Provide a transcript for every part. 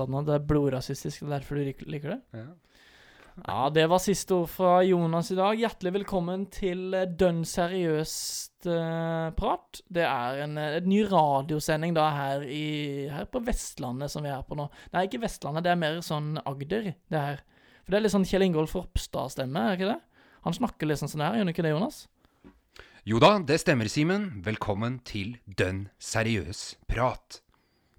Sa nå? Det er blodrasistisk, det er derfor du liker det? Ja. Ja, det var siste ord fra Jonas i dag. Hjertelig velkommen til eh, dønn seriøst uh, prat. Det er en, eh, en ny radiosending da her, i, her på Vestlandet som vi er på nå. Nei, ikke Vestlandet, det er mer sånn Agder, det her. For det er litt sånn Kjell Ingolf Ropstad-stemme, er ikke det? Han snakker litt sånn sånn her, gjør han ikke det, Jonas? Jo da, det stemmer, Simen. Velkommen til Dønn seriøs prat.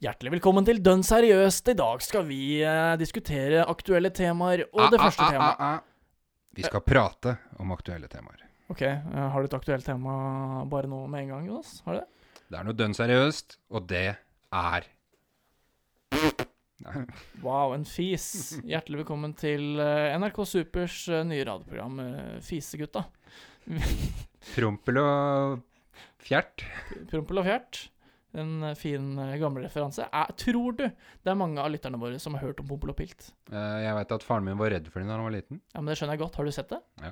Hjertelig velkommen til Dønn seriøst. I dag skal vi eh, diskutere aktuelle temaer, og det Ah, første ah, ah, temaet ah, ah. Vi skal prate om aktuelle temaer. Ok, eh, har du et aktuelt tema bare nå med en gang, Jonas? Har du det? Det er noe dønn seriøst, og det er Nei, Wow, en fis. Hjertelig velkommen til eh, NRK Supers eh, nye radioprogram eh, Fisegutta. Prompel og fjert. Prompel og fjert. En eh, fin, eh, gammel referanse. Jeg tror du det er mange av lytterne våre som har hørt om Pompel og Pilt? Eh, Jeg veit at faren min var redd for dem da han var liten. Ja, men Det skjønner jeg godt. Har du sett det? Ja.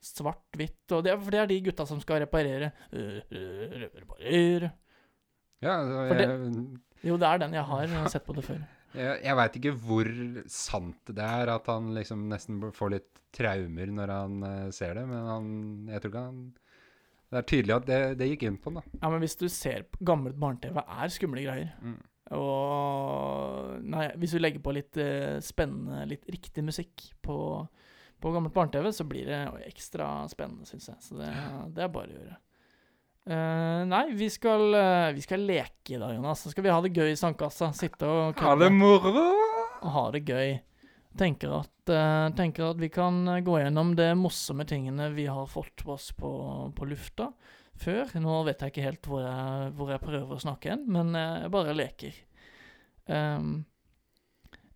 Svart-hvitt og det er, For det er de gutta som skal reparere Reparere Ja, jeg... Det- Jo, det er den. Jeg har sett på det før. jeg, jeg veit ikke hvor sant det er at han liksom nesten får litt traumer når han ser det, men han Jeg tror ikke han Det er tydelig at det, det gikk inn på den. da. Ja, men hvis du ser på gammelt barne-TV, er skumle greier. Mm. Og Nei, hvis du legger på litt eh, spennende, litt riktig musikk på, på gammelt barne-TV, så blir det ekstra spennende, syns jeg. Så det, det er bare å gjøre. Uh, nei, vi skal, uh, vi skal leke i dag, Jonas. Så skal vi ha det gøy i sandkassa. Sitte og Ha det moro! og ha det gøy. Tenker at, eh, tenker at vi kan eh, gå gjennom de morsomme tingene vi har fått på oss på, på lufta før. Nå vet jeg ikke helt hvor jeg, hvor jeg prøver å snakke hen, men eh, jeg bare leker. Um,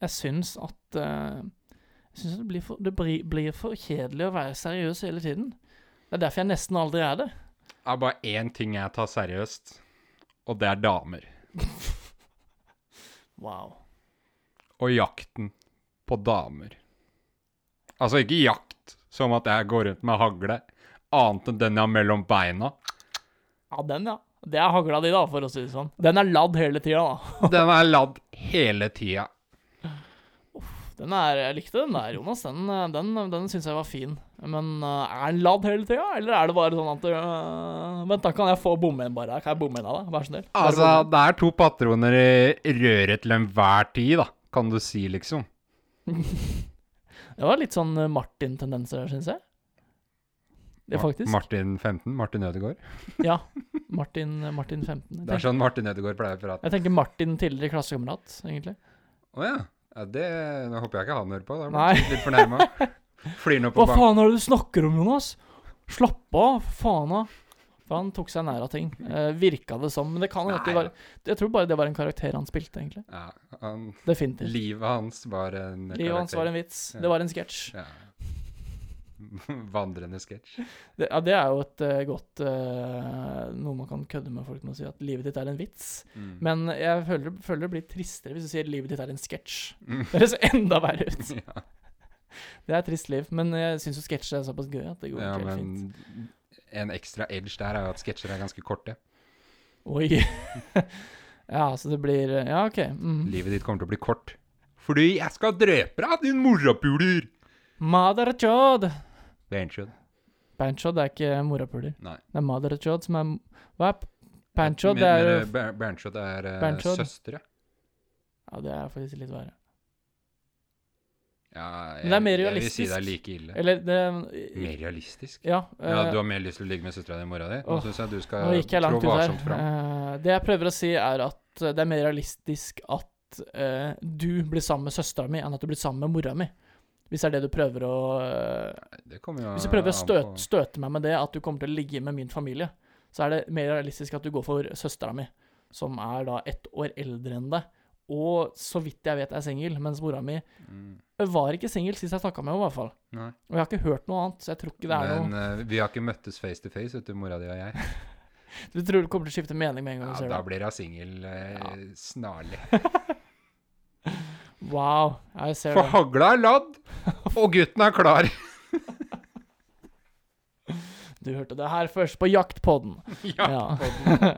jeg syns at uh, Jeg syns det, blir for, det blir, blir for kjedelig å være seriøs hele tiden. Det er derfor jeg nesten aldri er det. Det er bare én ting jeg tar seriøst, og det er damer. Wow. Og jakten på damer. Altså ikke jakt som at jeg går rundt med hagle, annet enn den jeg har mellom beina. Ja, den, ja. Det er hagla di, da, for å si det sånn. Den er ladd hele tida, da. Den er ladd hele tida. Den er, jeg likte den der, Jonas. Den, den, den syns jeg var fin. Men uh, er den ladd hele tida, eller er det bare sånn at uh, Vent, da kan jeg få bomme en bare. Kan jeg bomme en av deg? Vær så snill. Altså, det er to patroner i røret til enhver tid, da, kan du si, liksom. Det var litt sånn eh, Martin-tendenser syns jeg. Det faktisk. Martin 15, Martin Ødegaard. ja. Martin, Martin 15. Jeg Det er sånn Martin Ødegaard pleier å prate. jeg tenker Martin tidligere klassekamerat, egentlig. Å ja. ja. Det nå håper jeg ikke han hører på. Da blir jeg litt fornærma. Hva faen er det du snakker om, Jonas? Slapp av, faen av. For han tok seg nær av ting. Eh, virka det som. Men det kan jo ikke være Jeg tror bare det var en karakter han spilte, egentlig. Ja, han, Definitivt. livet hans var en Livet hans var en vits. Ja. Det var en sketsj. Ja. Vandrende sketsj. Det, ja, det er jo et uh, godt uh, Noe man kan kødde med folk med å si, at livet ditt er en vits. Mm. Men jeg føler, føler det blir tristere hvis du sier livet ditt er en sketsj. Mm. Det høres enda verre ut. ja. Det er et trist liv. Men jeg syns jo sketsjer er såpass gøy at det går ja, helt fint. En ekstra edge der er jo at sketsjer er ganske korte. Oi. ja, så det blir Ja, OK. Mm. Livet ditt kommer til å bli kort. Fordi jeg skal drepe deg, din morapuler! Madarachod. Banchod. Banchod er ikke morapuler. Nei. Det er madarachod chod som er Hva er Banchod? Det er Banchod Bernchod er uh, søstre. Ja, det er faktisk litt verre. Ja, Men det er mer jeg vil si det er like ille. Eller det Mer realistisk? Ja. Ja, eh, du har mer lyst til å ligge med søstera di i mora di? Nå Åh, syns jeg du skal jeg trå varsomt fram. Uh, det jeg prøver å si, er at eh, det er mer realistisk at uh, du blir sammen med søstera mi, enn at du blir sammen med mora mi. Hvis det er det du prøver å Hvis du prøver å støte, støte meg med det, at du kommer til å ligge med min familie, så er det mer realistisk at du går for søstera mi, som er da ett år eldre enn deg, og så vidt jeg vet er singel, mens mora mi Mm, var ikke singel sist jeg snakka med henne, i hvert fall. Nei. Og jeg har ikke hørt noe annet, så jeg tror ikke det er Men noe Men vi har ikke møttes face to face, vet du, mora di og jeg. Du tror du kommer til å skifte mening med en gang Ja, da det? blir hun singel eh, Ja. snarlig. Wow, jeg ser For det. hagla er ladd, og gutten er klar. Du hørte det her først på Jaktpodden. Jaktpodden. Ja.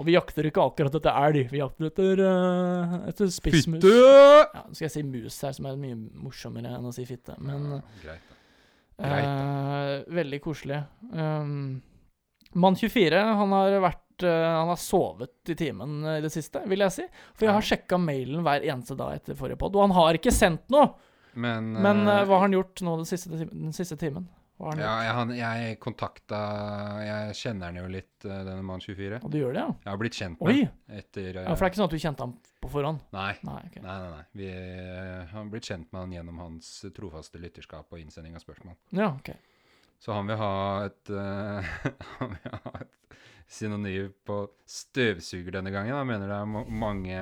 Og vi jakter ikke akkurat etter elg, vi jakter etter, uh, etter spissmus. Fitte! Ja, nå skal jeg si mus her, som er mye morsommere enn å si fitte. Men Ja, greit. da. greit, da. veldig koselig. Um, Mann 24, han har vært eh, Han har sovet i timen eh, i det siste, vil jeg si. For jeg har sjekka mailen hver eneste dag etter forrige pod, og han har ikke sendt noe! Men, Men eh, eh, hva har han gjort nå den siste, den siste timen? Ja, jeg, jeg kontakta Jeg kjenner han jo litt, eh, denne mann 24. Og du gjør det, ja? Jeg har blitt kjent med Oi! etter eh, Ja, For det er ikke sånn at du kjente ham på forhånd? Nei. Nei, okay. Nei, nei, nei. Vi eh, har blitt kjent med han gjennom hans trofaste lytterskap og innsending av spørsmål. Ja, ok. Så han vil ha et uh, Han vil ha et synonym på støvsuger denne gangen. Han mener det er mange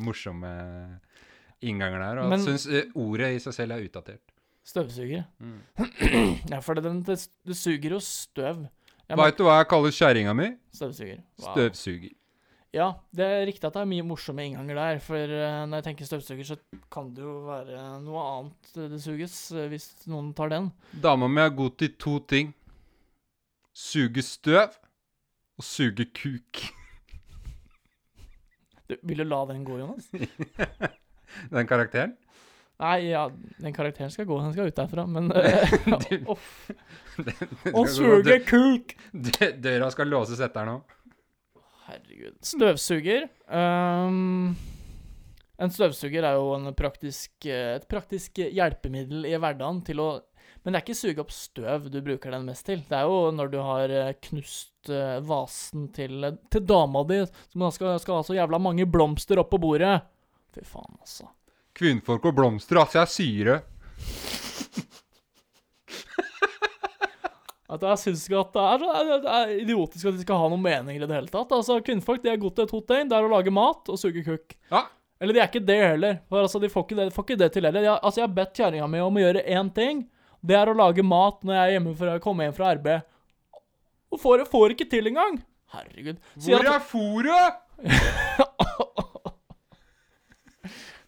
morsomme innganger der, og Men- syns ordet i seg selv er utdatert. Støvsuger. Mm. Ja, for det, det, det suger jo støv. Veit du hva jeg kaller kjerringa mi? Støvsuger. Wow. Støvsuger. Ja, det er riktig at det er mye morsomme innganger der. For eh, når jeg tenker støvsuger, så kan det jo være noe annet eh, det suges, eh, hvis noen tar den. Dama mi er god til to ting. Suge støv og suge kuk. Du, vil du la den gå, Jonas? Den karakteren? Nei, ja, den karakteren skal gå. Den skal ut derfra. Men. Den Å suge kuk! Døra skal låses etter nå. Herregud. Støvsuger. Um, en støvsuger er jo en praktisk, eh, et praktisk hjelpemiddel i hverdagen til å Men det er ikke suge opp støv du bruker den mest til. Det er jo når du har eh, knust vasen til, til dama di, som da skal, skal ha så jævla mange blomster opp på bordet. Fy faen, altså. Kvinnfolk og blomster, altså, jeg sier det. At jeg syns ikke at det er, så- det er idiotisk at de skal ha noen meninger i det hele tatt. Altså, Kvinnfolk de er gode til to ting. Det er å lage mat og suge kukk. Ja. Eller de er ikke det heller. For altså, De får ikke det, får ikke det til heller. Jeg, altså, jeg har bedt kjerringa mi om å gjøre én ting. Det er å lage mat når jeg er hjemme fra, kommer hjem fra arbeid. Og får, får ikke til engang. Herregud. Sier Hvor er fôret?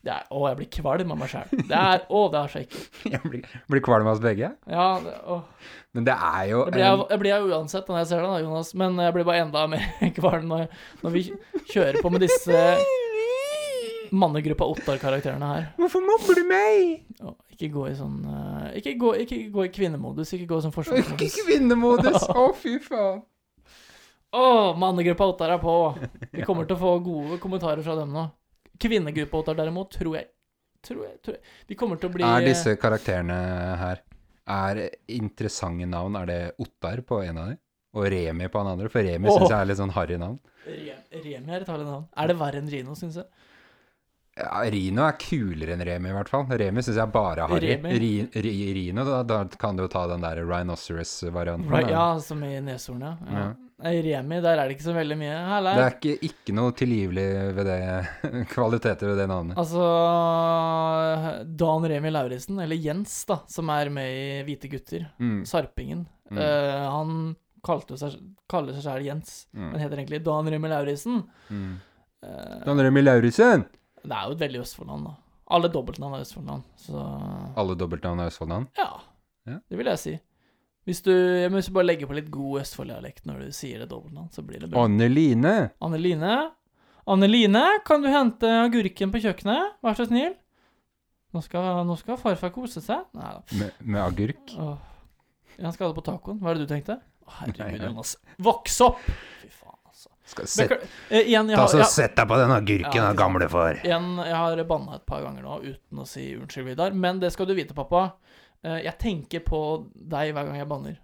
det er, Å, jeg blir kvalm av meg sjæl. Det er Å, det er så ekkelt. Jeg blir, blir kvalm av oss begge. Ja, det, å. Men det er jo Det blir jeg, jeg blir jo uansett når jeg ser det, Jonas. Men jeg blir bare enda mer kvalm når, når vi kjører på med disse mannegruppa Ottar-karakterene her. Hvorfor mobber du meg? Å, ikke gå i sånn uh, ikke, gå, ikke gå i kvinnemodus, ikke gå i sånn forsvarsmodus. Kvinnemodus. Å, fy faen. Å, mannegruppa Ottar er på! Vi kommer til å få gode kommentarer fra dem nå. Kvinnegruppa Ottar derimot, tror jeg Tror jeg, tror jeg. De kommer til å bli Er disse karakterene her Er interessante navn? Er det Ottar på en av dem? Og Remi på en andre? For Remi oh. synes jeg er litt sånn harry navn. Remi er et harry navn. Er det verre enn Rino, syns jeg? Ja, Rino er kulere enn Remi, i hvert fall. Remi syns jeg bare harry. Remi? Ri, ri, Rino, da, da kan du jo ta den der rhinoceros-varianten. Right, ja, som i neshornet. Ja. Nei, Remi, der er det ikke så veldig mye. Heller. Det er ikke, ikke noe tilgivelig ved det kvaliteter ved det navnet. Altså Dan Remi Lauritzen, eller Jens, da, som er med i Hvite gutter, Mm, Sarpingen, Mm. Uh, han kalte seg, kaller seg selv Jens, men mm, heter egentlig Dan Remi Lauritzen. mm. Uh, Dan Remi Lauritzen! Det er jo et veldig Østfoldnavn, da. Alle dobbeltnavn er Østfoldnavn, så Alle dobbeltnavn er Østfoldnavn. ja, Ja. Det vil jeg si. Hvis du, jeg må bare legge på litt god Østfold-dialekt når du sier det dobbeltnavn, så blir det bra. Anne Line! Anneline? Anneline, kan du hente agurken på kjøkkenet? Vær så snill. Nå skal, nå skal farfar kose seg. Nei da. Med, med agurk. Åh. Han skal ha det på tacoen. Hva er det du tenkte? Å, Herregud. Jonas. Voks opp! Fy faen. Skal set, Bekla- eh, igjen, jeg ta så Sett deg på den agurken, Ja, da, ikke gamle far. igjen, jeg har banna et par ganger nå uten å si unnskyld, Vidar. Men det skal du vite, pappa. Eh, Jeg tenker på deg hver gang jeg banner.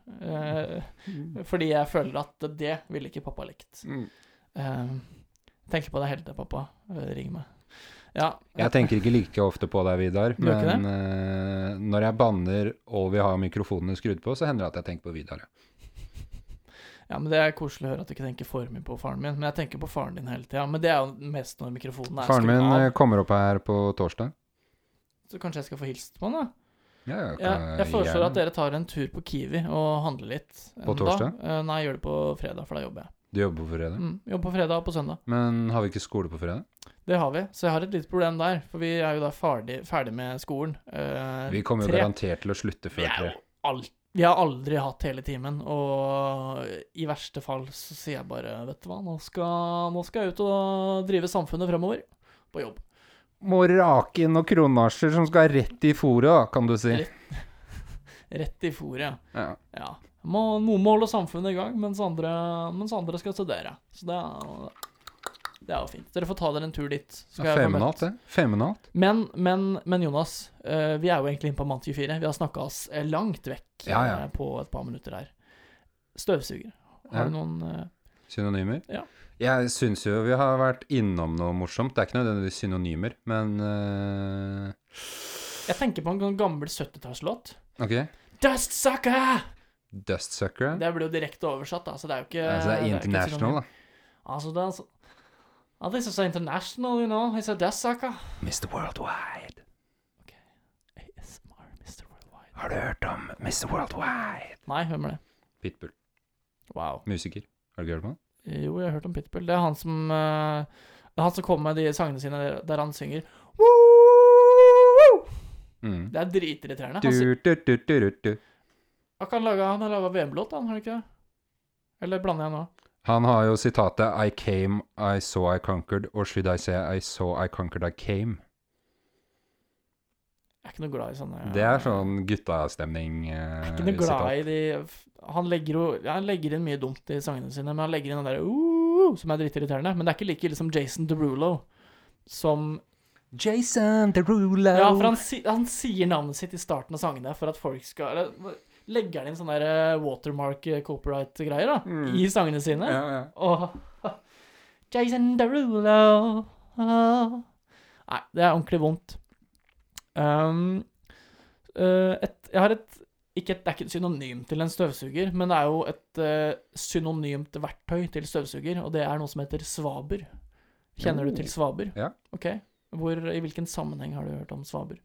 Mm. Fordi jeg føler at det ville ikke pappa likt. Mm. Eh, Jeg tenker på deg hele tiden, pappa. Eh, Ring meg. Ja. Jeg tenker ikke like ofte på deg, Vidar. Men uh, når jeg banner og vi har mikrofonene skrudd på, så hender det at jeg tenker på Vidar. ja. Ja, men Det er koselig å høre at du ikke tenker for mye på faren min. Men jeg tenker på faren din hele tida. Men det er jo mest når mikrofonen er Faren min eh, av. kommer opp her på torsdag. Så kanskje jeg skal få hilst på han, da. Ja, jeg, Ja, jeg foreslår at dere tar en tur på Kiwi og handler litt. På torsdag? Da. nei, jeg gjør det på fredag, for da jobber jeg. Du jobber på fredag. Mm, jobber på fredag og på søndag. Men har vi ikke skole på fredag? Det har vi. Så jeg har et lite problem der. For vi er jo da ferdig, ferdig med skolen. Eh, Vi kommer jo tre. garantert til å slutte før Vi før er jo alt Vi har aldri hatt hele timen, og i verste fall så sier jeg bare Vet du hva, nå skal, nå skal jeg ut og drive samfunnet fremover. På jobb. Må rake inn noen kronasjer som skal rett i fôret, kan du si. Rett i fòret. Ja. Ja. Må, noen må holde samfunnet i gang, mens andre, mens andre skal studere. Så det er, det er jo fint. Dere får ta dere en tur dit. Ja, Feminalt, det. Feminalt. Men, men, men Jonas, eh, vi er jo egentlig inne på Mann 24. Vi har snakka oss eh, langt vekk Ja, ja. eh, på et par minutter her. Støvsuger. Har du noen Synonymer? Ja. Jeg syns jo vi har vært innom noe morsomt. Det er ikke nødvendigvis synonymer, men uh... Jeg tenker på en sånn gammel 70-tallslåt. OK. Dust Sucker! Dustsucker. Det blir jo direkte oversatt, da, så det er jo ikke Altså, det er international, det er da. Altså, det er altså oh, least it's international, you know. It's a death sucker. Mr. Worldwide. ASMR, Mr. Worldwide. Har du hørt om Mr. Worldwide? Nei, hvem er det? Pitbull. Wow. Musiker. Har du ikke hørt om han? Jo, jeg har hørt om Pitbull. Det er han som eh, Det er han som kommer med de sangene sine der, der han synger Woo! Mm. Det er dritirriterende. Du, Han, du, du, du, du, du. han, kan lage, han har laga VM-låt, han, har han ikke det? Eller blander jeg nå? Han har jo sitatet I came, I saw, I conquered. Or should I say I saw, I conquered, I came. Jeg er ikke noe glad i sånne Det er sånn guttastemning. Jeg Eh, er ikke noe glad i de Han legger jo Han legger inn mye dumt i sangene sine, men han legger inn den derre uh, som er dritirriterende. Men det er ikke like ille som Jason Derulo, som Jason Derulo. Ja, for han, han sier navnet sitt i starten av sangene for at folk skal Eller legger han inn sånne der eh, watermark eh, copyright-greier da Mm. i sangene sine. Ja, ja. Og Jason Derulo ah. Nei, det er ordentlig vondt. Um, eh, et, jeg har et ikke et, Det er ikke et synonym til en støvsuger, men det er jo et uh, synonymt verktøy til støvsuger, og det er noe som heter svaber. Kjenner Oh. du til svaber? Ja. Ok. Hvor, I hvilken sammenheng har du hørt om svaber?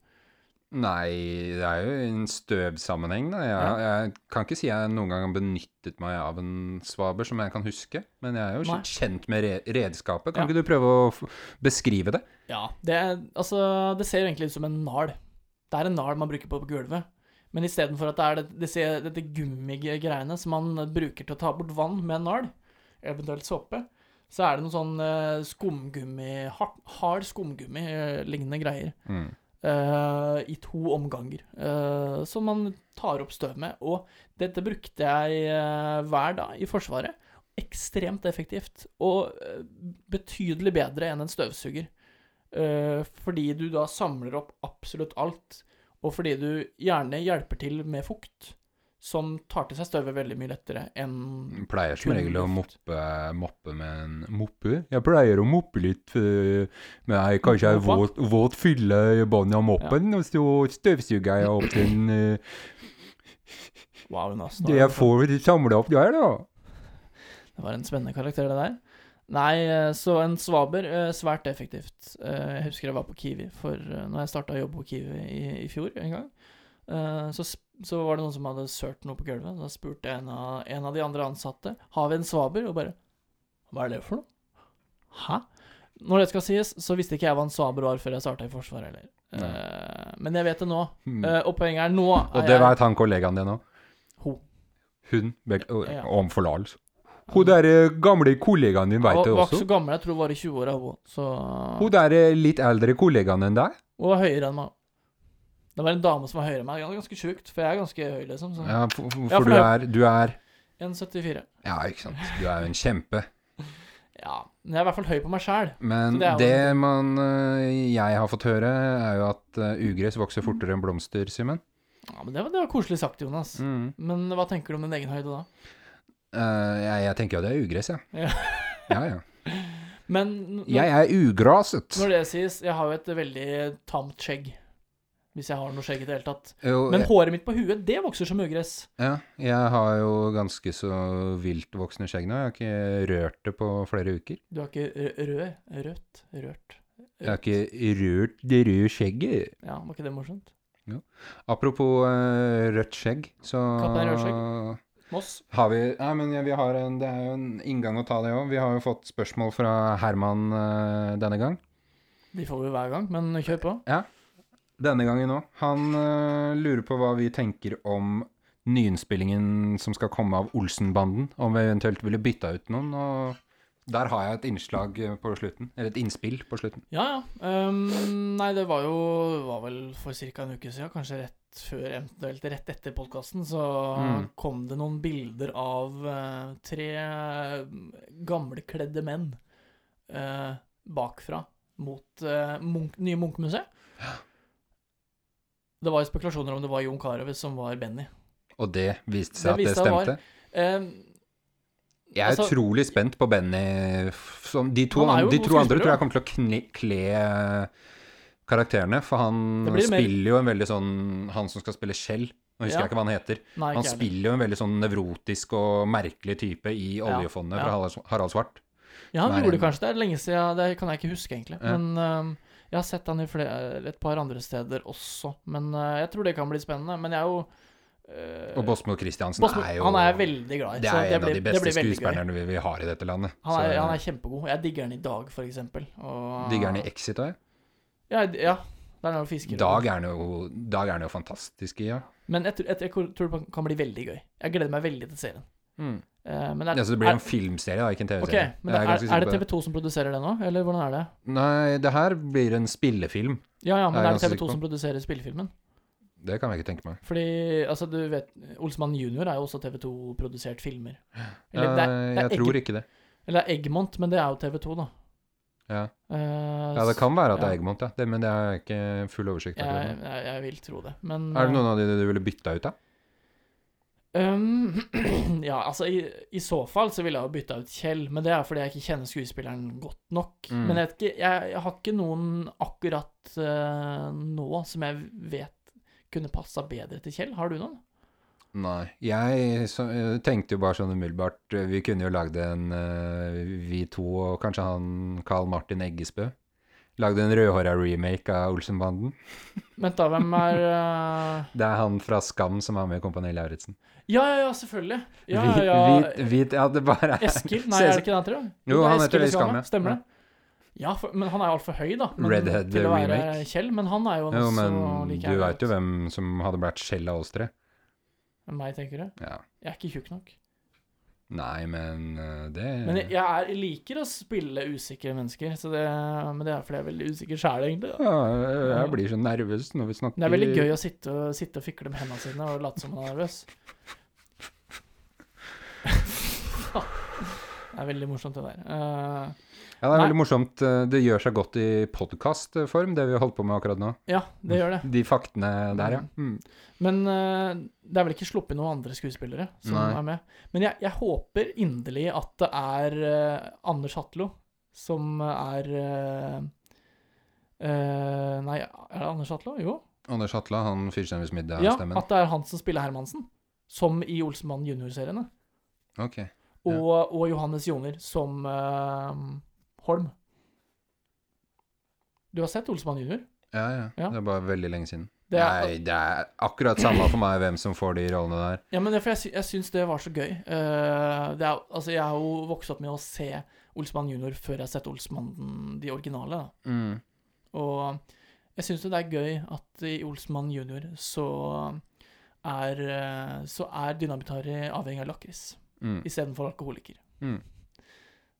Nei, det er jo en støvsammenheng, da. Jeg, Ja. jeg kan ikke si jeg noen gang har benyttet meg av en svaber som jeg kan huske. Men jeg er jo Nei. kjent med re redskapet. Kan Ja. ikke du prøve å beskrive det? Ja, det, er, altså, det ser egentlig ut som en nal. Det er en nal man bruker på, på gulvet. Men istedenfor at det er det, det ser, dette gummigreiene som man bruker til å ta bort vann med en nal, eventuelt såpe, så er det noe sånn eh, skumgummi, hard, hard skumgummi-lignende greier. Mm. Eh, I to omganger. eh, som man tar opp støv med. Og dette brukte jeg eh, hver dag i Forsvaret. Ekstremt effektivt. Og betydelig bedre enn en støvsuger. Fordi du da samler opp absolutt alt, og fordi du gjerne hjelper til med fukt, som tar til seg støvet veldig mye lettere enn Jeg pleier som regel å moppe, moppe med en moppe. Jeg pleier å moppe litt men med ei kanskje ei Moppa? våt, våt fylle i bunnen av moppen, og så støvsuger jeg opp den uh, Wow, Jonas. Det er jeg får samla opp der, da. Det var en spennende karakter, det der. Nei, eh, så en svaber, eh, svært effektivt. Eh, Jeg husker jeg var på Kiwi for eh, når jeg starta å jobbe på Kiwi i, i fjor en gang. Eh, Så, så var det noen som hadde sølt noe på gulvet. Da spurte en av, en av de andre ansatte Har vi en svaber, og bare Hva er det for noe? Hæ? Når det skal sies, så visste ikke jeg hva en svaber var før jeg starta i Forsvaret heller. Uh, men jeg vet det nå. Hmm. Uh, og poenget er nå er Og det veit han kollegaen din òg. Hun. Hun. Ja. Om forlatelse. Hun der gamle kollegaen din veit også Hun var ikke så gammel, jeg tror hun var i 20-åra, hun. Så Hun der litt eldre kollegaen enn deg. Hun var høyere enn meg. Det var en dame som var høyere enn meg. Var ganske sjukt, for jeg er ganske høy, liksom. Så. Ja, for, for, Ja, for du er Du er 1,74. Ja, ikke sant. Du er jo en kjempe. Ja. Men jeg er i hvert fall høy på meg sjæl. Men det det en- man eh, jeg har fått høre, er jo at eh, ugress vokser fortere enn blomster, Simen. Ja, men det var, det var koselig sagt, Jonas. Mm. Men hva tenker du om din egen høyde da? Uh, jeg, jeg tenker jo det er ugress, jeg. Ja. Ja, ja. Men n- Jeg er ugraset. når det sies, jeg har jo et veldig tamt skjegg. Hvis jeg har noe skjegg i det hele tatt. Jo, Men jeg, håret mitt på huet, det vokser som ugress. ja, jeg har jo ganske så vilt voksende skjegg nå. Jeg har ikke rørt det på flere uker. Du har ikke rø- rød, rødt, rørt. Jeg har ikke rørt det røde skjegget. Ja, var ikke det morsomt? Apropos uh, rødt skjegg, så Kaptein Rødskjegg. Moss? har vi Nei, men ja, vi har en, det er jo en inngang å ta det òg. Vi har jo fått spørsmål fra Herman uh, denne gang. De får vi hver gang, men kjør på. Denne gangen òg. Han uh, lurer på hva vi tenker om nyinnspillingen som skal komme av Olsenbanden, om vi eventuelt ville bytta ut noen. og der har jeg et innslag på slutten, eller et innspill på slutten. Ja, ja. Um, nei, det var jo var vel for ca. en uke siden, kanskje rett før, eventuelt rett etter podkasten, så Mm. kom det noen bilder av uh, tre gamlekledde menn uh, bakfra mot uh, Munch, nye Munch-museet. Det var jo spekulasjoner om det var Jon Carew som var Benny. Og det viste Det seg at det stemte? var-. Ehm, Jeg er altså- utrolig spent på Benny. Som de to, an- de to andre tror jeg kommer til å kle, kle karakterene, for han spiller jo en veldig sånn Han som skal spille Kjell, nå husker Ja. jeg ikke hva han heter. nei, Han spiller jo en veldig sånn nevrotisk og merkelig type i oljefondet ja. fra Harald- Svart. Ja, han gjorde en- det kanskje. Det er lenge siden, det kan jeg ikke huske, egentlig. Ja. Men ehm, jeg har sett han i flere, et par andre steder også. Men eh, jeg tror det kan bli spennende. Men jeg er jo Uh, Og Bosmo Christiansen Bosmo- er jo Han er jeg veldig glad i. Det er en blir- av de det beste skuespillerne vi, vi har i dette landet. Han er, Så han er kjempegod. Jeg digger han i Dag, for eksempel. Og, Digger han i Exit òg? Ja, ja. Der er han jo fisker. Dag er han jo, jo fantastisk i, ja. Men jeg, jeg, jeg tror det kan bli veldig gøy. Jeg gleder meg veldig til serien. Eh, men er, Ja, så det blir er, en filmserie, da, ikke en TV-serie. men det er, er det TV2 som produserer det nå, eller hvordan er det? Nei, det her blir en spillefilm. Ja, ja, men er er det TV2 som produserer spillefilmen? Det kan jeg ikke tenke meg. Fordi, altså, du vet Olsmann junior er jo også TV2-produsert filmer. Eh, Eller, det er, det er jeg tror ikke det. eller er Eggmont, men det er jo TV2, da. Ja. Uh, ja, det kan være at det er Eggmont, ja. Det, men det har jeg ikke full oversikt over. jeg, jeg, jeg vil tro det, men Er det noen av de du ville bytta ut, da? Um, ja, altså i, i så fall så ville jeg jo bytta ut Kjell, men det er fordi jeg ikke kjenner skuespilleren godt nok. Mm. Men jeg, vet ikke, jeg, jeg har ikke noen akkurat uh, nå som jeg vet kunne passa bedre til Kjell. Har du noen? Nei. Jeg så, jeg tenkte jo bare sånn umiddelbart eh, Vi kunne jo lagd en uh, Vi to og kanskje han Carl Martin Eggesbø. Lagde en rødhåra remake av Olsenbanden. Vent, da, hvem er uh... Det er han fra Skam som er med i Kompani Lauritzen. Ja, ja, ja, selvfølgelig. Ja, Hvit- ja, hvit, hvit, ja, det bare er Eskil? Nei, er det ikke det han heter? Jo, det han heter det i Skam, ja. Stemmer det? Ja, for, men han er jo altfor høy, da. Men, Redhead til å være remake. Kjell. Men han er jo, Jo, men like du veit jo hvem som hadde blitt Kjell av oss tre. Meg, tenker du? Ja. Jeg er ikke tjukk nok. Nei, men eh, det Men jeg, jeg, er, jeg liker å spille usikre mennesker, så det, men det er fordi jeg er veldig usikker sjæl, egentlig. Da. ja, Jeg blir så nervøs når vi snakker det er veldig gøy å sitte, sitte og fikle med hendene sine og late som man er nervøs. det er veldig morsomt, det der. Uh, Ja, det er Nei. veldig morsomt. Eh, Det gjør seg godt i podkastform, det vi holdt på med akkurat nå. ja, det gjør det. De faktene der, ja. Mm. Men uh, det er vel ikke sluppet noen andre skuespillere som Nei. er med. Men jeg, jeg håper inderlig at det er uh, Anders Hatlo som er Nei, er det Anders Hatlo? Jo. Anders Hatla, han Fyrstjerners middag-stemmen. Ja, at det er han som spiller Hermansen. Som i Olsenmann junior-seriene. Ok. Og, og Johannes Joner som uh, Holm. Du har sett Olsenmann junior? Ja, ja, Ja. Det er bare veldig lenge siden. Det er, Nei, det er akkurat samme for meg hvem som får de rollene der. Ja, men det for jeg, jeg syns det var så gøy. Uh, det er, altså, jeg har jo vokst opp med å se Olsmann junior før jeg har sett Olsmannen de originale. Mm. Og jeg syns det er gøy at i Olsmann junior så er, eh, så er Dynamitt-Harry avhengig av lakris Mm. istedenfor alkoholiker. Mm.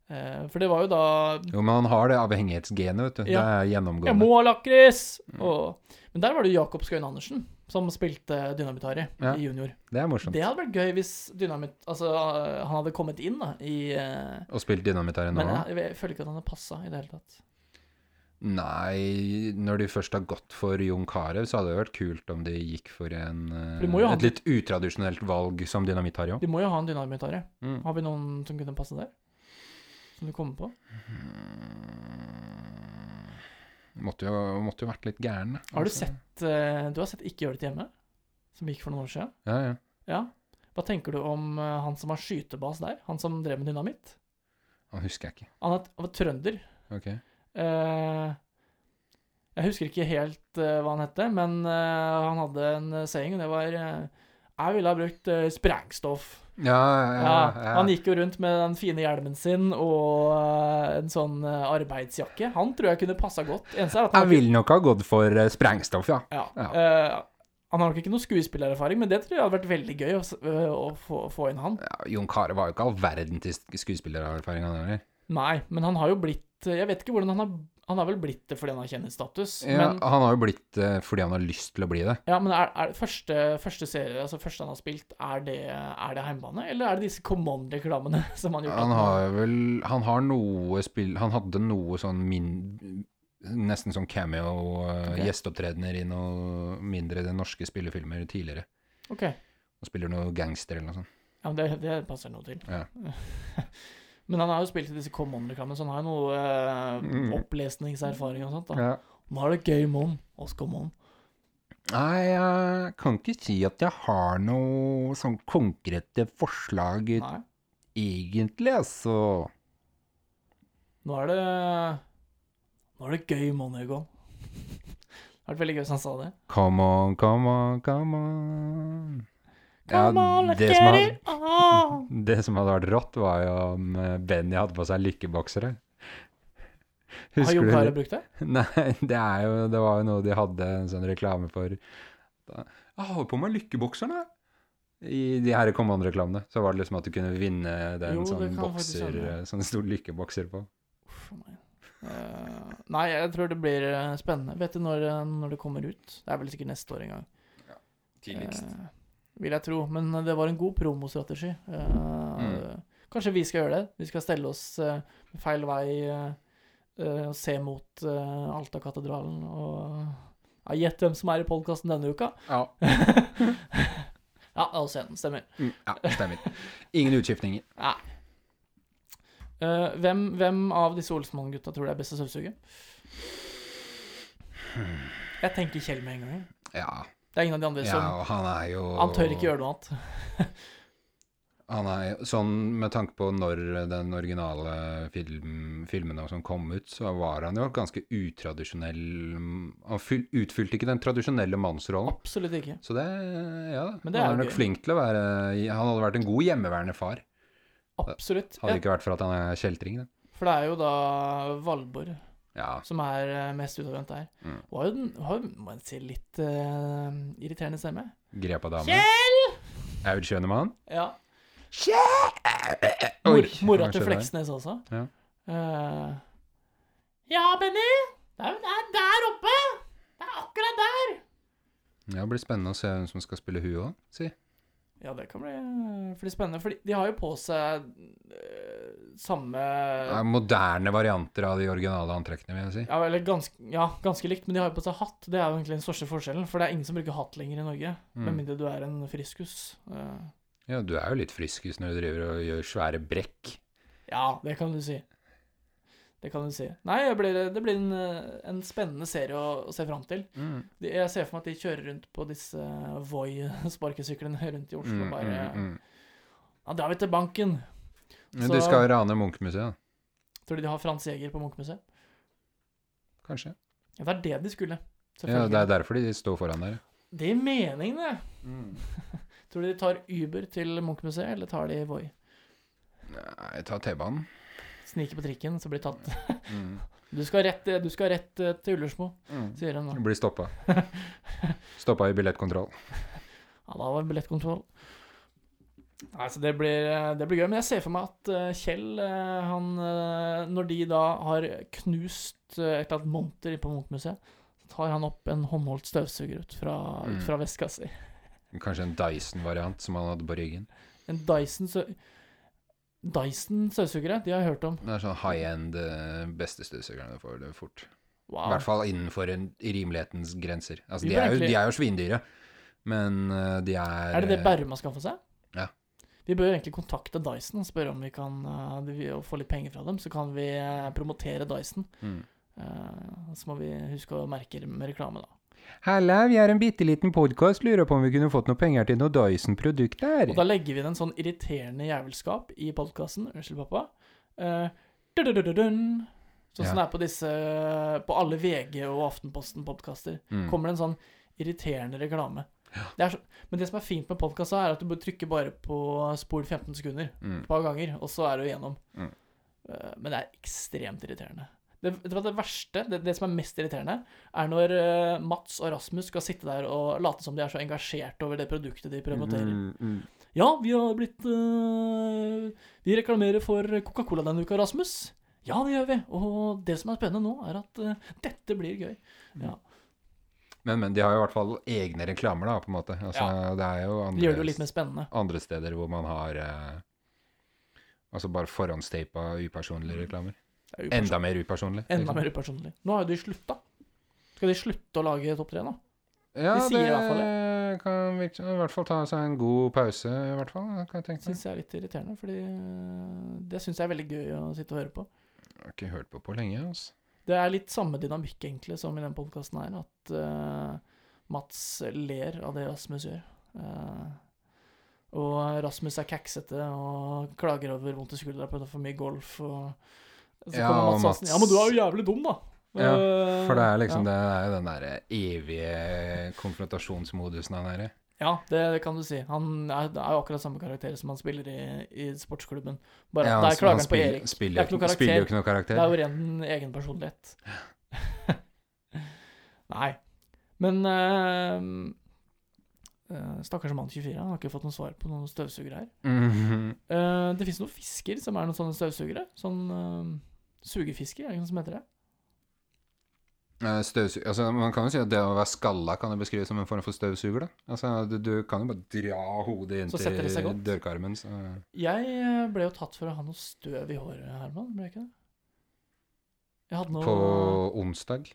Eh, for det var jo da Jo, men han har det avhengighetsgenet, vet du. Ja. Det er gjennomgående. Jeg må ha lakris! Mm. Og, men der var det jo Jakob Skøyen Andersen som spilte Dynamitt-Harry Ja. i junior. Det er morsomt. Det hadde vært gøy hvis Dynamitt Altså, han hadde kommet inn da i eh, Og spilt Dynamitari nå. Men jeg, jeg føler ikke at han hadde passa i det hele tatt. Nei, når de først har gått for Jon Carew, så hadde det vært kult om de gikk for en, eh, de et litt utradisjonelt valg som dynamitt har jo. De må jo ha en Dynamitt-Harry. Mm. Har vi noen som kunne passe der? Som du kommer på? Måtte jo, måtte jo vært litt gæren, da. Har du Altså. sett eh, Du har sett Ikke gjør det hjemme? Som gikk for noen år siden? Ja, ja. Ja. Hva tenker du om eh, han som har skytebas der? Han som drev med dynamitt? Han husker jeg ikke. Han er- han var trønder. Ok. Eh, jeg husker ikke helt eh, hva han hette, men eh, han hadde en saying, og det var Jeg ville ha brukt sprengstoff. Ja, ja, Ja, ja. Han gikk jo rundt med den fine hjelmen sin og en sånn arbeidsjakke. Han tror jeg kunne passa godt. Eneste Jeg han ville nok ha gått for sprengstoff, ja. Ja. Han har nok ikke noe skuespillererfaring, men det tror jeg hadde vært veldig gøy å, å få, få inn han. Ja, Jon Carew var jo ikke all verden til skuespillererfaring. Nei, men han har jo blitt Jeg vet ikke hvordan han har Han har vel blitt det fordi han har kjendisstatus, Ja, men han har jo blitt det fordi han har lyst til å bli det. Ja, men er, er første, første serie, altså første han har spilt, er det, er det heimbane? Eller er det disse Command-reklamene som han gjorde? Han har vel Han har noe spill Han hadde noe sånn min... Nesten sånn cameo uh, Ok. gjesteopptredener i noe mindre norske spillefilmer tidligere. Ok. Og spiller noe gangster eller noe sånt. Ja, men det, det passer noe til. Ja. men han har jo spilt i disse Come On-reklamene, så han har jo noe eh, Mm. opplesningserfaring og sånt. da. Ja. Nå er det gøy oss come on. Nei, jeg kan ikke si at jeg har noe sånn konkrete forslag Nei. egentlig, altså. Nå er det Nå er det gøy mon, Egon. Det hadde vært veldig gøy hvis han sa det. Come on, come on, come on. Let's det, som hadde, det som hadde vært rått, var jo om eh, Benny hadde på seg lykkeboksere. Har Husker Jon Carew brukt det? Nei, det er jo Det var jo noe de hadde en sånn reklame for. Jeg har på meg lykkebokserne. I de her kommende reklamene Så var det liksom at du kunne vinne den Jo, sånn bokser eh, Sånn det sto lykkebokser på. Uff nei. meg. Eh, nei, jeg tror det blir spennende. Vet du når, når det kommer ut? Det er vel sikkert neste år en gang. Tidligst. Eh, vil jeg tro. Men det var en god promostrategi. Eh, Mm. Kanskje vi skal gjøre det. Vi skal stelle oss eh, feil vei eh, og se mot Alta-katedralen og ja, Gjett hvem som er i podkasten denne uka. Ja. ja, det er. Stemmer. Mm, ja, stemmer. Ingen utskiftninger. Ja. Eh, hvem, hvem av disse Olsmann-gutta tror du er best å støvsuge? Jeg tenker Kjell med en gang. Ja. Det er ingen av de andre ja, som og han er jo Han tør ikke gjøre noe annet. Han er sånn med tanke på når den originale film, filmen som kom ut, så var han jo ganske utradisjonell Han fyl, utfylte ikke den tradisjonelle mannsrollen. Absolutt ikke. Så det Ja, Men det er han er jo nok gøy. flink til å være Han hadde vært en god hjemmeværende far. Absolutt. Hadde Ja, det ikke vært for at han er kjeltring. det. for det er jo da Valborg Ja. som er eh, mest utadvendt der. Mm. Hun har jo, den- har jo, jeg si, litt uh, irriterende stemme. Grepa dame. Kjell! Aud Schønemann. Ja. Kjell! Mor, mora til? Fleksnes også. Ja. uh, ja, Benny! Det det er der oppe! Det er akkurat der! Ja, det blir spennende å se hvem som skal spille hun òg, si. Ja, det kan bli, bli spennende. For de har jo på seg eh, samme Ja, moderne varianter av de originale antrekkene, vil jeg si. ja, eller ganske, ja, ganske likt, men de har jo på seg hatt. Det er jo egentlig den største forskjellen. For det er ingen som bruker hatt lenger i Norge. Mm. Med mindre du er en friskus. Uh. Ja, du er jo litt friskus når du driver og gjør svære brekk. ja, det kan du si. Det kan du si. Nei, blir, det blir en, eh, en spennende serie å, å se fram til. Mm. Jeg ser for meg at de kjører rundt på disse Voi-sparkesyklene rundt i Oslo. Mm, bare mm, mm. Ja, er vi til banken. Men Så- de skal rane Munch-museet, da? Tror du de har Frans Jæger på Munchmuseet? Kanskje? Ja, det er det de skulle. Ja, det er derfor de står foran der. Det gir mening, det. Tror du de tar Uber til Munchmuseet, eller tar de Voi? Nei, jeg tar T-banen. Sniker på trikken, så blir tatt. Mm. Du skal rett, du skal rett eh, til Ullersmo, Mm. sier hun da. Blir stoppa. Stoppa i billettkontroll. Ja, da var det billettkontroll. Nei, så det blir, eh, det blir gøy. Men jeg ser for meg at eh, Kjell, han Når de da har knust et eller annet monter på Munchmuseet, så tar han opp en håndholdt støvsuger ut fra, Mm. ut fra veska si. Kanskje en Dyson-variant som han hadde på ryggen. En Dyson stø... Dyson støvsugere, de har jeg hørt om. Det er sånn high end eh, beste støvsugerne du får det fort. I hvert fall innenfor en, rimelighetens grenser. Altså, de er, jo, de er jo svindyre, men eh, de er Er det det Bærum har skaffa seg? Ja. Vi bør egentlig kontakte Dyson og spørre om vi kan uh, få litt penger fra dem. Så kan vi eh, promotere Dyson. mm. Uh, så må vi huske å merke med reklame, da. Halla, vi er en bitte liten podkast. Lurer på om vi kunne fått noe penger til noe Dyson-produkter. Og da legger vi inn en sånn irriterende jævelskap i podkasten. Unnskyld, pappa. Uh, dun-dun-dun-dun. Sånn som Ja. det er på disse På alle VG og Aftenposten-podkaster. Mm. Kommer det en sånn irriterende reklame. Det så, men det som er fint med podkasta, er at du trykker trykke bare på spol 15 sekunder Mm. et par ganger, og så er du igjennom. Mm. Uh, men det er ekstremt irriterende. Det, hva det verste, det, det som er mest irriterende, er når uh, Mats og Rasmus skal sitte der og late som de er så engasjert over det produktet de promoterer. Mm, mm. Ja, vi har blitt uh, Vi reklamerer for Coca-Cola denne uka, Rasmus. Ja, det gjør vi. Og det som er spennende nå, er at uh, dette blir gøy. Ja, Men, men de har jo i hvert fall egne reklamer, da, på en måte. Altså, Det er jo Det gjør det jo litt mer spennende. andre steder hvor man har Altså bare forhåndstapa upersonlige reklamer. Det. Enda mer upersonlig. Enda liksom. mer upersonlig. Nå har jo de slutta. Skal de slutte å lage topp tre nå? Ja, De sier det i hvert fall kan virke, i hvert fall ta seg en god pause, i hvert fall. Kan jeg tenke. Syns jeg er litt irriterende, fordi øh, det syns jeg er veldig gøy å sitte og høre på. Jeg har ikke hørt på på lenge, altså. Det er litt samme dynamikk, egentlig, som i den podkasten her. At uh, Mats ler av det Rasmus gjør. Uh, og Rasmus er kaksete og klager over vondt i skuldra på for mye golf. Og så Ja, kommer Mats Hansen. Ja, men du er jo jævlig dum, da. Ja, Eh, For det er liksom ja. det er jo den derre evige konfrontasjonsmodusen han er i. Ja, det, det kan du si. Han er, er jo akkurat samme karakter som han spiller i, i sportsklubben. Bare Ja, der han- klager han han på Erik. Spiller, Det er spiller jo ikke noe karakter. Det er jo ren egen personlighet. Nei. Men eh, Stakkars mann 24, han har ikke fått noe svar på noen støvsugere her. Mm -hmm. uh, det fins noen fisker som er noen sånne støvsugere. Sånn uh, sugefisker, er det noe som heter det? Støvsuger Støvsug... Altså, man kan jo si at det å være skalla kan jo beskrives som en form for støvsuger, da. Altså, du, du kan jo bare dra hodet seg godt. dørkarmen, så Jeg eh, ble jo tatt for å ha noe støv i håret, Herman. Ble jeg ikke det? Jeg hadde noe På onsdag,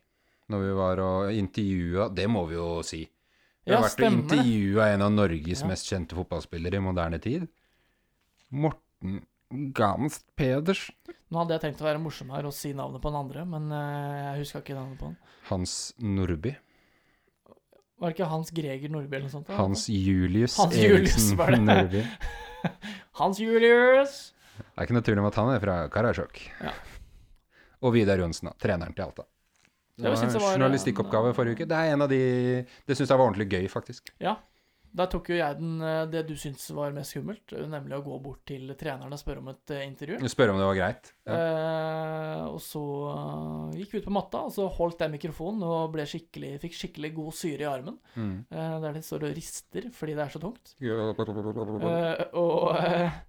når vi var og intervjua Det må vi jo si. Vi Ja, har vært og intervjua en av Norges Ja. mest kjente fotballspillere i moderne tid. Morten Gamst Pedersen. Nå hadde jeg tenkt å være morsom her og si navnet på den andre, men eh, jeg huska ikke navnet på han. Hans Nordby. Var det ikke Hans Greger Nordby eller noe sånt? da? Hans Julius Hans Julius, var det. Nordby. Hans Julius! Det er ikke noe tvil om at han er fra Karasjok. Ja. Og Vidar Johnsen. Treneren til Alta. Det Det var en journalistikkoppgave forrige uke. Det er en av de Det syns jeg var ordentlig gøy, faktisk. Ja. Da tok jo jeg den, eh, det du syntes var mest skummelt, eh, nemlig å gå bort til treneren og spørre om et eh, intervju. Spørre om det var greit. Ja. Eh, og så gikk vi ut på matta, og så holdt jeg mikrofonen og skikkelig, fikk skikkelig god syre i armen. Mm. eh, der de står og rister fordi det er så tungt. Eh, og, eh, og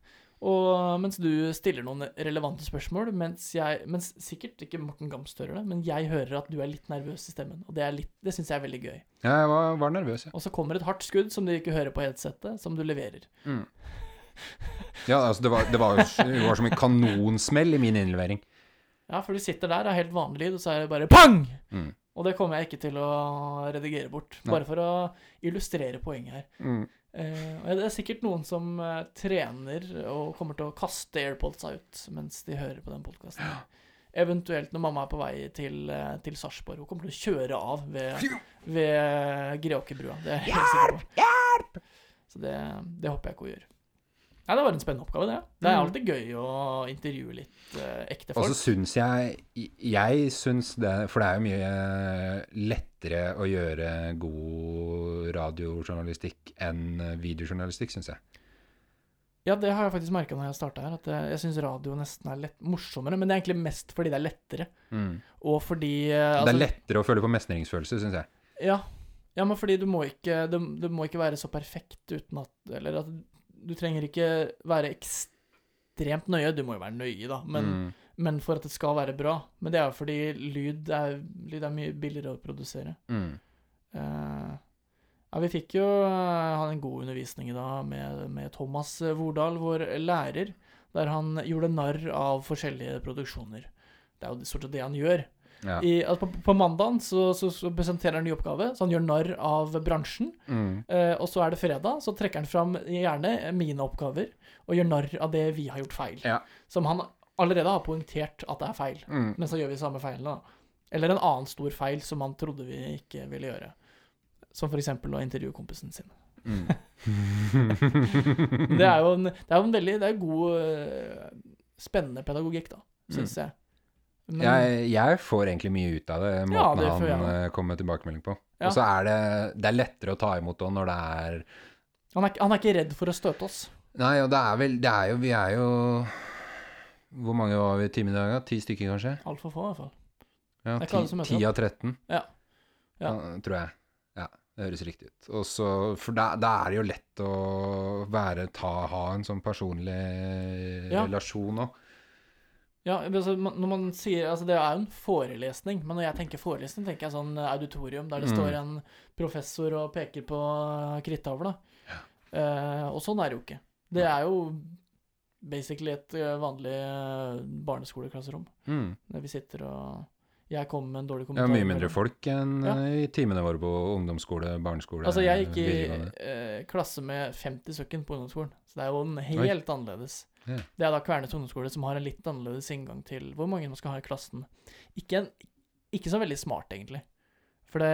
mens du stiller noen relevante spørsmål, mens jeg Mens sikkert ikke Morten Gamst hører det, men jeg hører at du er litt nervøs i stemmen. Og det, er litt- det syns jeg er veldig gøy. Ja, jeg var, var nervøs, ja. Og så kommer et hardt skudd som du ikke hører på headsetet, som du leverer. Mm. Ja, altså, det var, det var, det var som en kanonsmell i min innlevering. Ja, for du sitter der, er helt vanlig lyd, og så er det bare pang! Mm. Og det kommer jeg ikke til å redigere bort. Bare for å illustrere poenget her. Mm. Eh, og det er sikkert noen som eh, trener og kommer til å kaste airpodsa ut mens de hører på den podkasten. Eventuelt når mamma er på vei til, eh, til Sarpsborg. Hun kommer til å kjøre av ved, ved Greåkerbrua. Det er jeg helt sikker på. Hjelp! Så det, det håper jeg ikke hun gjør. Nei, Det var en spennende oppgave, det. Det er Mm. alltid gøy å intervjue litt eh, ekte Og så folk. syns jeg Jeg syns det For det er jo mye lettere å gjøre god radiojournalistikk enn videojournalistikk, syns jeg. Ja, det har jeg faktisk merka når jeg starta her, at jeg, jeg syns radio nesten er lett, morsommere. Men det er egentlig mest fordi det er lettere. Og fordi altså, det altså- er lettere å føle på mestringsfølelse, syns jeg. Ja. ja, men fordi du må ikke du, du må ikke være så perfekt uten at Eller at du trenger ikke være ekstremt nøye. Du må jo være nøye, da, men, Mm. men for at det skal være bra. Men det er jo fordi lyd er, lyd er mye billigere å produsere. Mm. Uh, ja, vi fikk jo uh, ha en god undervisning i dag med, med Thomas Vordal, vår lærer, der han gjorde narr av forskjellige produksjoner. Det er jo stort sett det han gjør. Ja. I, altså på, på mandagen så, så, så presenterer han en ny oppgave, så han gjør narr av bransjen. Mm. Eh, og så er det fredag, så trekker han fram gjerne mine oppgaver og gjør narr av det vi har gjort feil. Ja. Som han allerede har poengtert at det er feil. Mm. Men så gjør vi samme feilene, da. Eller en annen stor feil som han trodde vi ikke ville gjøre. Som eksempel å intervjue kompisen sin. Mm. Det er jo en, det er jo en veldig Det er god, eh, spennende pedagogikk, da, syns jeg. Men, jeg, jeg får egentlig mye ut av det, Ja, måten det han også. eh, kommer med tilbakemelding på. Ja. Og så er det, det er lettere å ta imot òg når det er han, er, han er ikke redd for å støte oss. Nei, og det er vel Det er jo Vi er jo Hvor mange var vi i timen i dag? da? Ti stykker, kanskje? Altfor få, i hvert fall. Ja, ti ikke alle som møter 10 av 13, Ja. Ja. Ja, tror jeg. Ja, det høres riktig ut. Og så, for da, da er det jo lett å være, ta, ha en sånn personlig Ja. relasjon òg. Ja, altså, når man sier Altså, det er jo en forelesning, men når jeg tenker forelesning, tenker jeg sånn auditorium der det Mm. står en professor og peker på krittavla. Eh, og sånn er det jo ikke. Det er jo basically et eh, vanlig eh, barneskoleklasserom, Mm. der vi sitter og Jeg kom med en dårlig kommentar. Ja, mye mindre folk enn Ja. eh, i timene våre på ungdomsskole, barneskole, Altså, jeg gikk i eh, klasse med 50 søkken på ungdomsskolen, så det er jo en helt annerledes. Ja. Det er da Kvernes ungdomsskole som har en litt annerledes inngang til hvor mange man skal ha i klassen. Ikke, en, ikke så veldig smart, egentlig. For det,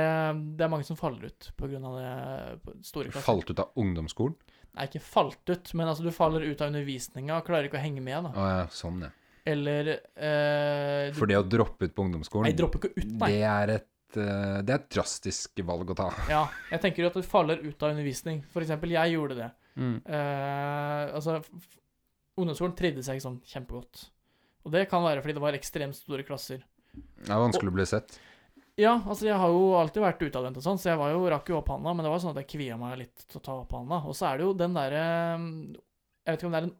det er mange som faller ut på grunn av det store klasser. Falt ut av ungdomsskolen? Nei, ikke falt ut, men altså du faller ut av undervisninga og klarer ikke å henge med, Å ja, sånn, ja. Eller eh, du, For det å droppe ut på ungdomsskolen, Nei, dropper ikke ut, nei. det er et uh, det er et drastisk valg å ta. Ja, jeg tenker jo at du faller ut av undervisning. For eksempel, jeg gjorde det. Mm. Eh, altså, ungdomsskolen trivdes jeg ikke sånn kjempegodt. Og det kan være fordi det var ekstremt store klasser. Det er vanskelig å bli sett. Ja, altså jeg har jo alltid vært utadvendt og sånn, så jeg var jo, rakk jo opp handa, men det var sånn at jeg kvia meg litt til å ta opp handa. Og så er det jo den derre Jeg vet ikke om det er en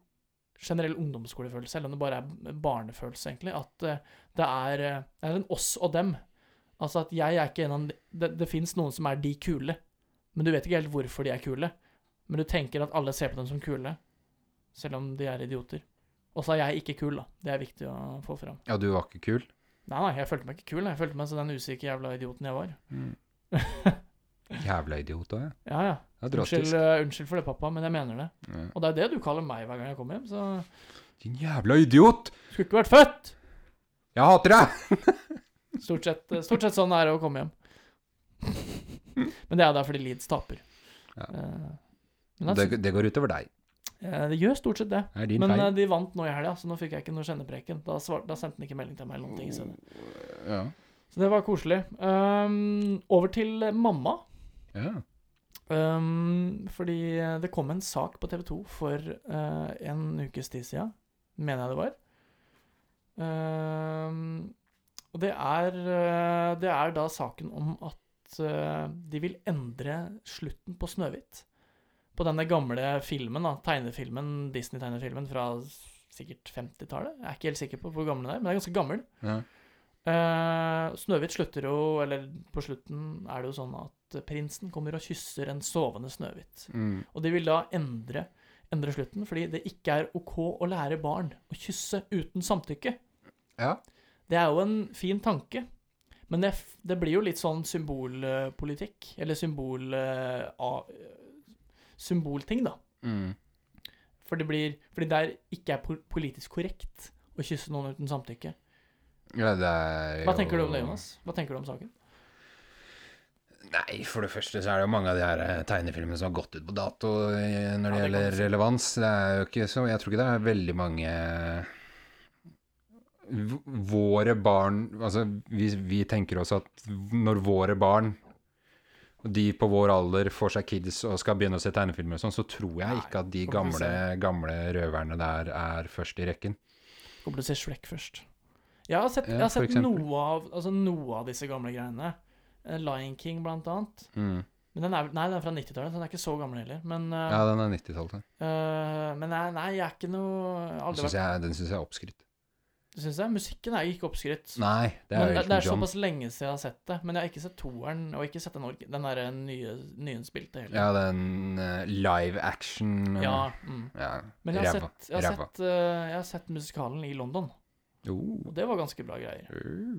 generell ungdomsskolefølelse, eller om det bare er barnefølelse, egentlig. At eh, det er, eh, det er en oss og dem. Altså at jeg er ikke en av de Det, det fins noen som er de kule, men du vet ikke helt hvorfor de er kule. Men du tenker at alle ser på dem som kule, selv om de er idioter. Og så er jeg ikke kul, da. Det er viktig å få fram. Ja, du var ikke kul? Nei, nei, jeg følte meg ikke kul. Jeg følte meg som den usikre jævla idioten jeg var. Jævla idiot òg, ja. Ja, ja. Unnskyld, eh, unnskyld for det, pappa, men jeg mener det. Ja. Og det er det du kaller meg hver gang jeg kommer hjem, så Din jævla idiot! skulle ikke vært født! Jeg hater deg! Stort sett, eh, stort sett sånn er det å komme hjem. Men det er der fordi Leeds taper. Ja. Uh, men Det, det går utover deg. Eh, det gjør stort sett det. Det Men eh, feil. de vant nå i helga, så nå fikk jeg ikke noe kjennepreken. Da, svar, da sendte han ikke melding til meg eller noen ting Så. stedet. Ja. Så det var koselig. Um, over til mamma. ja. Um, fordi det kom en sak på TV 2 for uh, en ukes tid siden, mener jeg det var. Um, og det er, eh, det er da saken om at uh, de vil endre slutten på Snøhvit. På denne gamle filmen, da, tegnefilmen, Disney-tegnefilmen fra sikkert 50-tallet. Jeg er ikke helt sikker på hvor gammel den er, men den er ganske gammel. ja. Uh, Snøhvit slutter jo, eller på slutten er det jo sånn at prinsen kommer og kysser en sovende Snøhvit. Mm. Og de vil da endre, endre slutten, fordi det ikke er OK å lære barn å kysse uten samtykke. Ja. Det er jo en fin tanke, men det, det blir jo litt sånn symbolpolitikk, eller symbol... av- symbolting, da. Mm. For det blir, fordi det ikke er politisk korrekt å kysse noen uten samtykke. ja, det er Hva tenker du om det, Jonas? Hva tenker du om saken? Nei, for det første så er det jo mange av de her eh, tegnefilmene som har gått ut på dato eh, når det Ja, det gjelder relevans. Det er jo ikke så Jeg tror ikke det er veldig mange Våre barn Altså, vi, vi tenker også at når våre barn de på vår alder får seg kids og skal begynne å se tegnefilmer og sånn, så tror jeg ikke at de gamle, gamle røverne der er først i rekken. Kommer til å se Shrek først. Jeg har sett, jeg har sett noe, av, altså noe av disse gamle greiene. Eh, Lion King, blant annet. Mm. Men den er, nei, den er fra 90-tallet, så den er ikke så gammel heller. Men, eh, Ja, den er 90-tallet. Uh, men nei, nei, jeg er ikke noe Den syns jeg, jeg er oppskrytt. Synes jeg. Musikken er ikke oppskrytt. Nei, det er det, det er såpass lenge siden jeg har sett det. Men jeg har ikke sett toeren, og ikke sett den, den der nye, nyinnspilte heller. Ja, den uh, live action uh, Ja, mm. ja Men jeg har, ræva. sett, jeg, har sett, uh, jeg har sett musikalen i London, Oh. og det var ganske bra greier. Uh.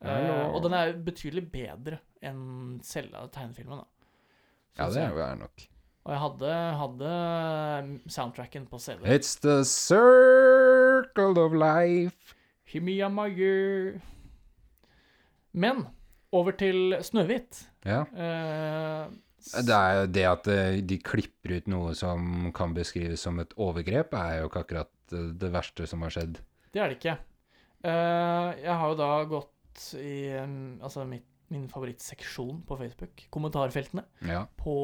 Eh, og den er betydelig bedre enn selve tegnefilmen. da. Ja, det er jo nok. Og jeg hadde, hadde soundtracken på CD. It's the circle of life. Himiyamayu. Men over til Snøhvit. Ja. Eh, Det er jo det at eh, de klipper ut noe som kan beskrives som et overgrep, er jo ikke akkurat eh, det verste som har skjedd. Det er det ikke. Eh, jeg har jo da gått i um, altså mitt, min favorittseksjon på Facebook, kommentarfeltene, Ja. på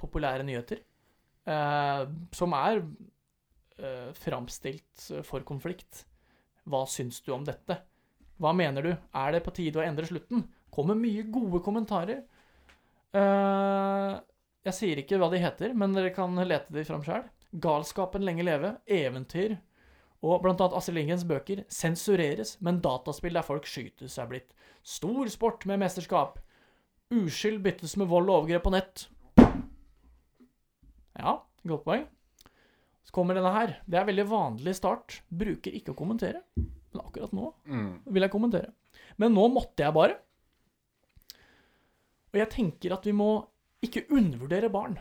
populære nyheter, eh, som er uh, framstilt for konflikt. Hva syns du om dette? Hva mener du? Er det på tide å endre slutten? Kommer mye gode kommentarer. Eh, jeg sier ikke hva de heter, men dere kan lete de fram sjøl. Galskapen lenge leve, eventyr og blant annet Astrid Lindgrens bøker sensureres, men dataspill der folk skytes er blitt stor sport med mesterskap. Uskyld byttes med vold og overgrep på nett. Ja, godt poeng. Så kommer denne her. Det er veldig vanlig start. Bruker ikke å kommentere. Men akkurat nå Mm. vil jeg kommentere. Men nå måtte jeg bare. Og jeg tenker at vi må ikke undervurdere barn.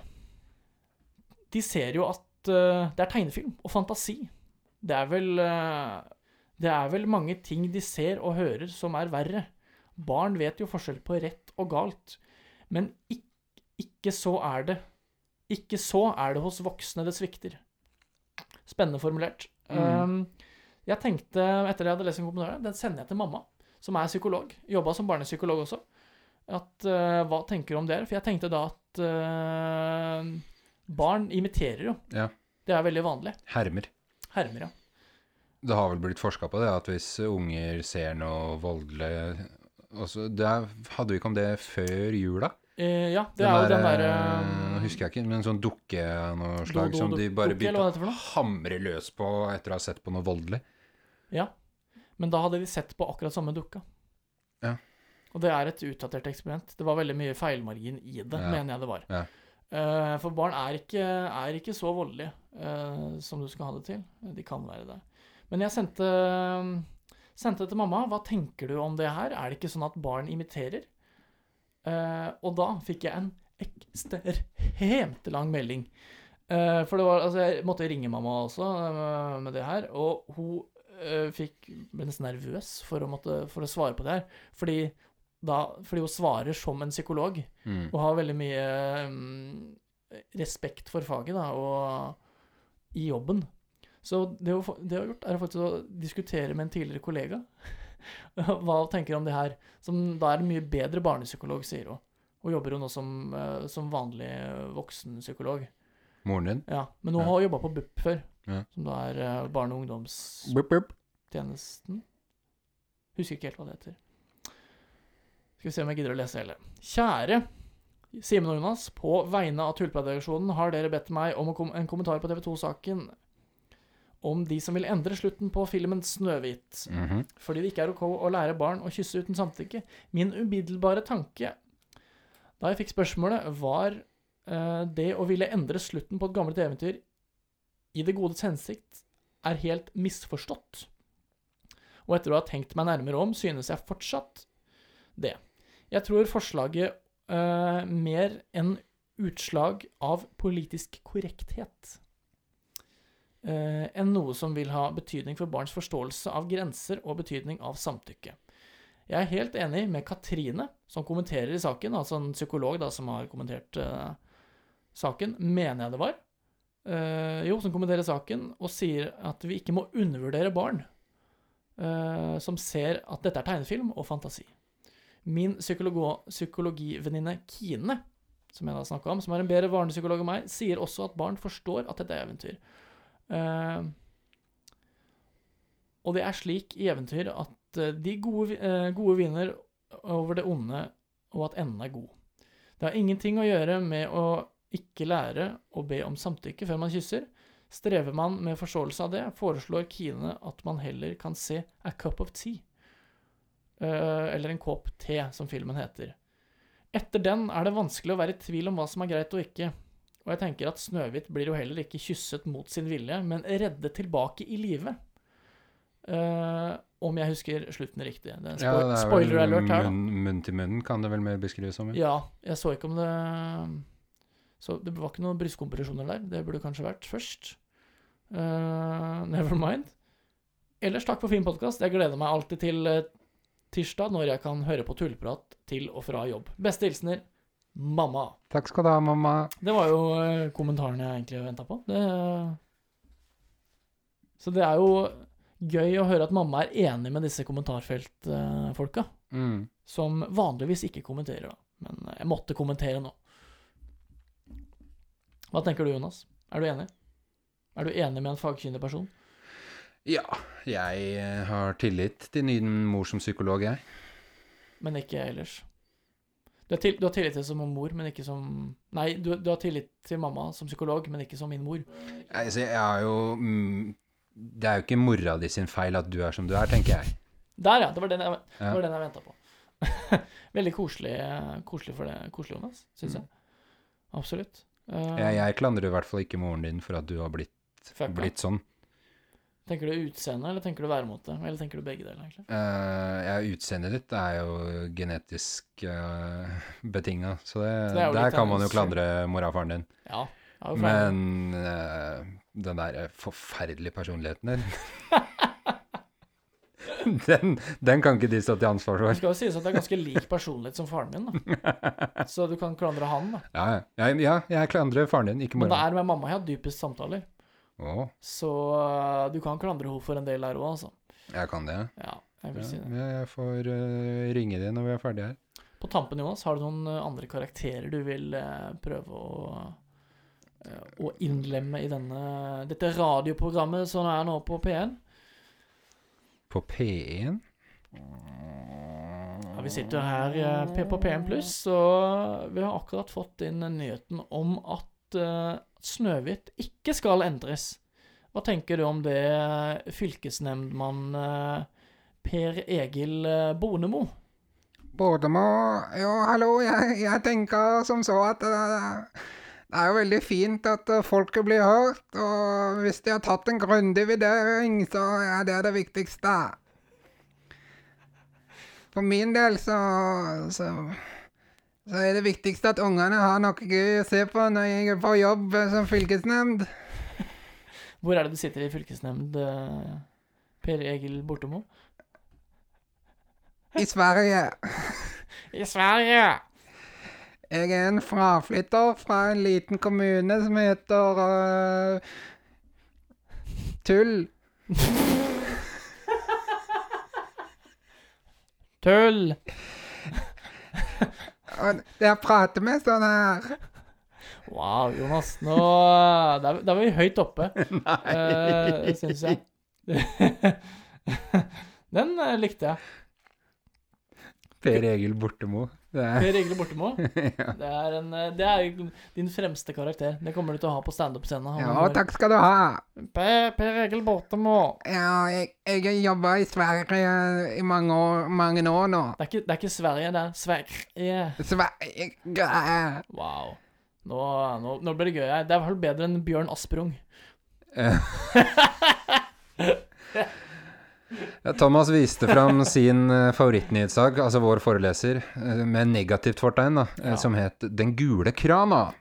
De ser jo at uh, det er tegnefilm og fantasi. Det er vel uh, Det er vel mange ting de ser og hører som er verre. Barn vet jo forskjell på rett og galt. Men ikke, ikke så er det Ikke så er det hos voksne det svikter. Spennende formulert. Mm. Um, jeg tenkte, etter det jeg hadde lest en kommentar, den sender jeg til mamma, som er psykolog. Jobba som barnepsykolog også. At, uh, hva tenker du om det? For jeg tenkte da at uh, barn imiterer jo. Ja. Det er veldig vanlig. Hermer. Hermer, ja. Det har vel blitt forska på det, at hvis unger ser noe voldelig også, det er, Hadde vi ikke om det før jula? Eh, ja, det er jo den derre Nå husker jeg ikke, men en sånn dukke av noe slag do- som de bare dukke, begynte å hamre løs på etter å ha sett på noe voldelig. Ja. Men da hadde de sett på akkurat samme dukka. Ja. Og det er et utdatert eksperiment. Det var veldig mye feilmargin i det, Ja. mener jeg det var. Ja. Uh, for barn er ikke, er ikke så voldelige uh, som du skal ha det til. De kan være det. Men jeg sendte, sendte til mamma. Hva tenker du om det her? Er det ikke sånn at barn imiterer? Eh, og da fikk jeg en ekstremt lang melding. Uh, for det var, altså, jeg måtte ringe mamma også uh, med det her, og hun fikk, ble nesten nervøs for å, måtte, for å svare på det her. Fordi, da, fordi hun svarer som en psykolog, Mm. og har veldig mye um, respekt for faget da, og i jobben. Så det hun, det hun har gjort, er faktisk å diskutere med en tidligere kollega. Hva tenker du om det her. Som da er en mye bedre barnepsykolog, sier hun. Hun jobber jo nå som, eh, som vanlig voksenpsykolog. Moren din? Ja, men hun Ja. har jobba på BUP før, Ja. som da er eh, barne- og ungdomstjenesten. Husker ikke helt hva det heter. Skal vi se om jeg gidder å lese hele. Kjære Simen og Jonas, på vegne av Tullprat-redaksjonen har dere bedt meg om en kommentar på TV 2-saken om de som vil endre slutten på filmen 'Snøhvit'. Mhm. Fordi det ikke er ok å lære barn å kysse uten samtykke. Min umiddelbare tanke da jeg fikk spørsmålet, var uh, det å ville endre slutten på et gammelt eventyr i det godes hensikt er helt misforstått. Og etter å ha tenkt meg nærmere om, synes jeg fortsatt det. Jeg tror forslaget uh, mer enn utslag av politisk korrekthet enn noe som vil ha betydning for barns forståelse av grenser og betydning av samtykke. Jeg er helt enig med Katrine, som kommenterer i saken, altså en psykolog da, som har kommentert eh, saken, mener jeg det var. Eh, jo, som kommenterer saken, og sier at vi ikke må undervurdere barn eh, som ser at dette er tegnefilm og fantasi. Min psykologivenninne Kine, som jeg da snakka om, som er en bedre barnepsykolog enn meg, sier også at barn forstår at dette er eventyr. Eh, og det er slik i eventyr at eh, de gode, eh, gode vinner over det onde, og at enden er god. Det har ingenting å gjøre med å ikke lære å be om samtykke før man kysser. Strever man med forståelse av det, foreslår Kine at man heller kan se A Cup of Tea. Eller En kopp te, som filmen heter. Etter den er det vanskelig å være i tvil om hva som er greit og ikke. Og jeg tenker at Snøhvit blir jo heller ikke kysset mot sin vilje, men reddet tilbake i live. Uh, om jeg husker slutten riktig. Det er spo Ja, det er spoiler alert her, munn, munn til munn, kan det vel mer beskrives som. ja. Ja, jeg så ikke om det Så det var ikke noen brystkompresjoner der. Det burde kanskje vært først. Uh, never mind. Ellers takk for fin podkast. Jeg gleder meg alltid til eh, tirsdag, når jeg kan høre på tullprat til og fra jobb. Beste hilsener mamma. Takk skal du ha, mamma. Det var jo eh, kommentaren jeg egentlig venta på. Det, så det er jo gøy å høre at mamma er enig med disse kommentarfeltfolka, Mm. som vanligvis ikke kommenterer, da. Men eh, jeg måtte kommentere nå. Hva tenker du, Jonas? Er du enig? Er du enig med en fagkyndig person? Ja, jeg eh, har tillit til din mor som psykolog, jeg. Men ikke ellers. Du har, til, du har tillit til som mor, men ikke som Nei, du, du har tillit til mamma som psykolog, men ikke som min mor. Altså, jeg har jo mm, Det er jo ikke mora di sin feil at du er som du er, tenker jeg. Der, ja. Det var den jeg, det Ja. var den jeg venta på. Veldig koselig, koselig for det. Koselig, Jonas, syns jeg. Absolutt. Uh, Jeg, jeg klandrer i hvert fall ikke moren din for at du har blitt, blitt sånn. Tenker du utseende, eller tenker du væremåte? Eller tenker du begge deler, egentlig? Uh, ja, utseendet ditt er jo genetisk uh, betinga, så det, Så det er der kan man jo klandre mora og faren din. Ja. flere. Men uh, den der forferdelige personligheten din den, den kan ikke de stå til ansvar Det skal jo sies at det er ganske lik personlighet som faren min, da. Så du kan klandre han, da. Ja, ja, ja, jeg klandrer faren din, ikke mora. Men det er med mamma jeg har dypest samtaler. Å, Så øh, du kan klandre henne for en del der òg, altså. jeg kan det. Ja, jeg vil Ja, si det. jeg får uh, ringe deg når vi er ferdige her. På tampen, Jonas, har du noen øh, andre karakterer du vil uh, prøve å å innlemme i denne, dette radioprogrammet som er nå på P1? På P1? Ja, vi sitter her på P1 Pluss, og vi har akkurat fått inn nyheten om at Snøhvit ikke skal endres. Hva tenker du om det, fylkesnemndmann øh, Per Egil Bonemo? Bonemo? Både Jo, hallo, jeg, jeg tenker som så at det, det er jo veldig fint at eh, folket blir hørt, og hvis de har tatt en grundig vurdering, så er det det viktigste. For min del så, så så er det viktigste at ungene har noe gøy å se på når jeg er på jobb som fylkesnemnd. Hvor er det du sitter i fylkesnemnd, eh, Per Egil Bortemo? I Sverige. I Sverige! Jeg er en fraflytter fra en liten kommune som heter uh, Tull. Tull! Og jeg prater med sånn her. Wow, Jonas. Nå Der, der var vi høyt oppe, Nei. uh, syns jeg. Den eh, likte jeg. Per Egil Bortemo. Er Per Egil Bortemo. Det er, en, eh, det er din fremste karakter. Det kommer du til å ha på standup-scenen. Ja, takk skal du ha. Per, per Egil Bortemo. Ja, jeg, jeg har jobba i Sverige i mange år, mange år nå. Det er ikke, det er ikke Sverige, det er Sverige. Sverige Wow. Nå, nå, nå blir det gøy. Det er i hvert fall bedre enn Bjørn Asprung. Thomas viste fram sin eh, favorittnyhetssak, altså vår foreleser, eh, med negativt fortegn, da, eh, Ja. som het 'Den gule krana'.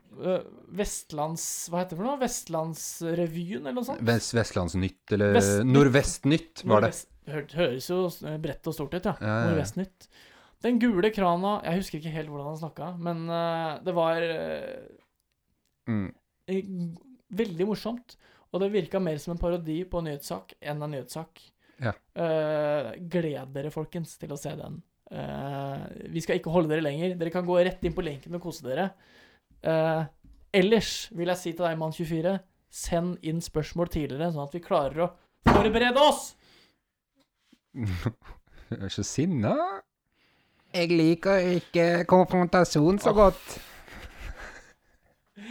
Vestlands... Hva heter det for noe? Vestlandsrevyen, eller noe sånt? Vest, Vestlandsnytt, eller Vest, Nordvestnytt, var det. Hør, høres jo bredt og stort ut, ja. Ja, ja. Nordvestnytt. Den gule krana Jeg husker ikke helt hvordan han snakka, men uh, det var uh, Mm. veldig morsomt. Og det virka mer som en parodi på en nyhetssak enn en nyhetssak. Ja. Uh, gled dere, folkens, til å se den. Uh, vi skal ikke holde dere lenger. Dere kan gå rett inn på linken og kose dere. Uh, ellers vil jeg si til deg, Mann24, send inn spørsmål tidligere, sånn at vi klarer å forberede oss! Du er så sinna. Jeg liker ikke konfrontasjon så godt.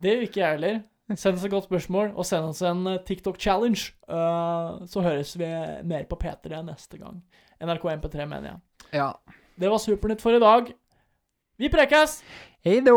Det gjør ikke jeg heller. Send oss et godt spørsmål, og send oss en eh, TikTok-challenge. Uh, så høres vi mer på P3 neste gang. NRK MP3, mener jeg. Ja. Det var Supernytt for i dag. Vi prekes! Hei då!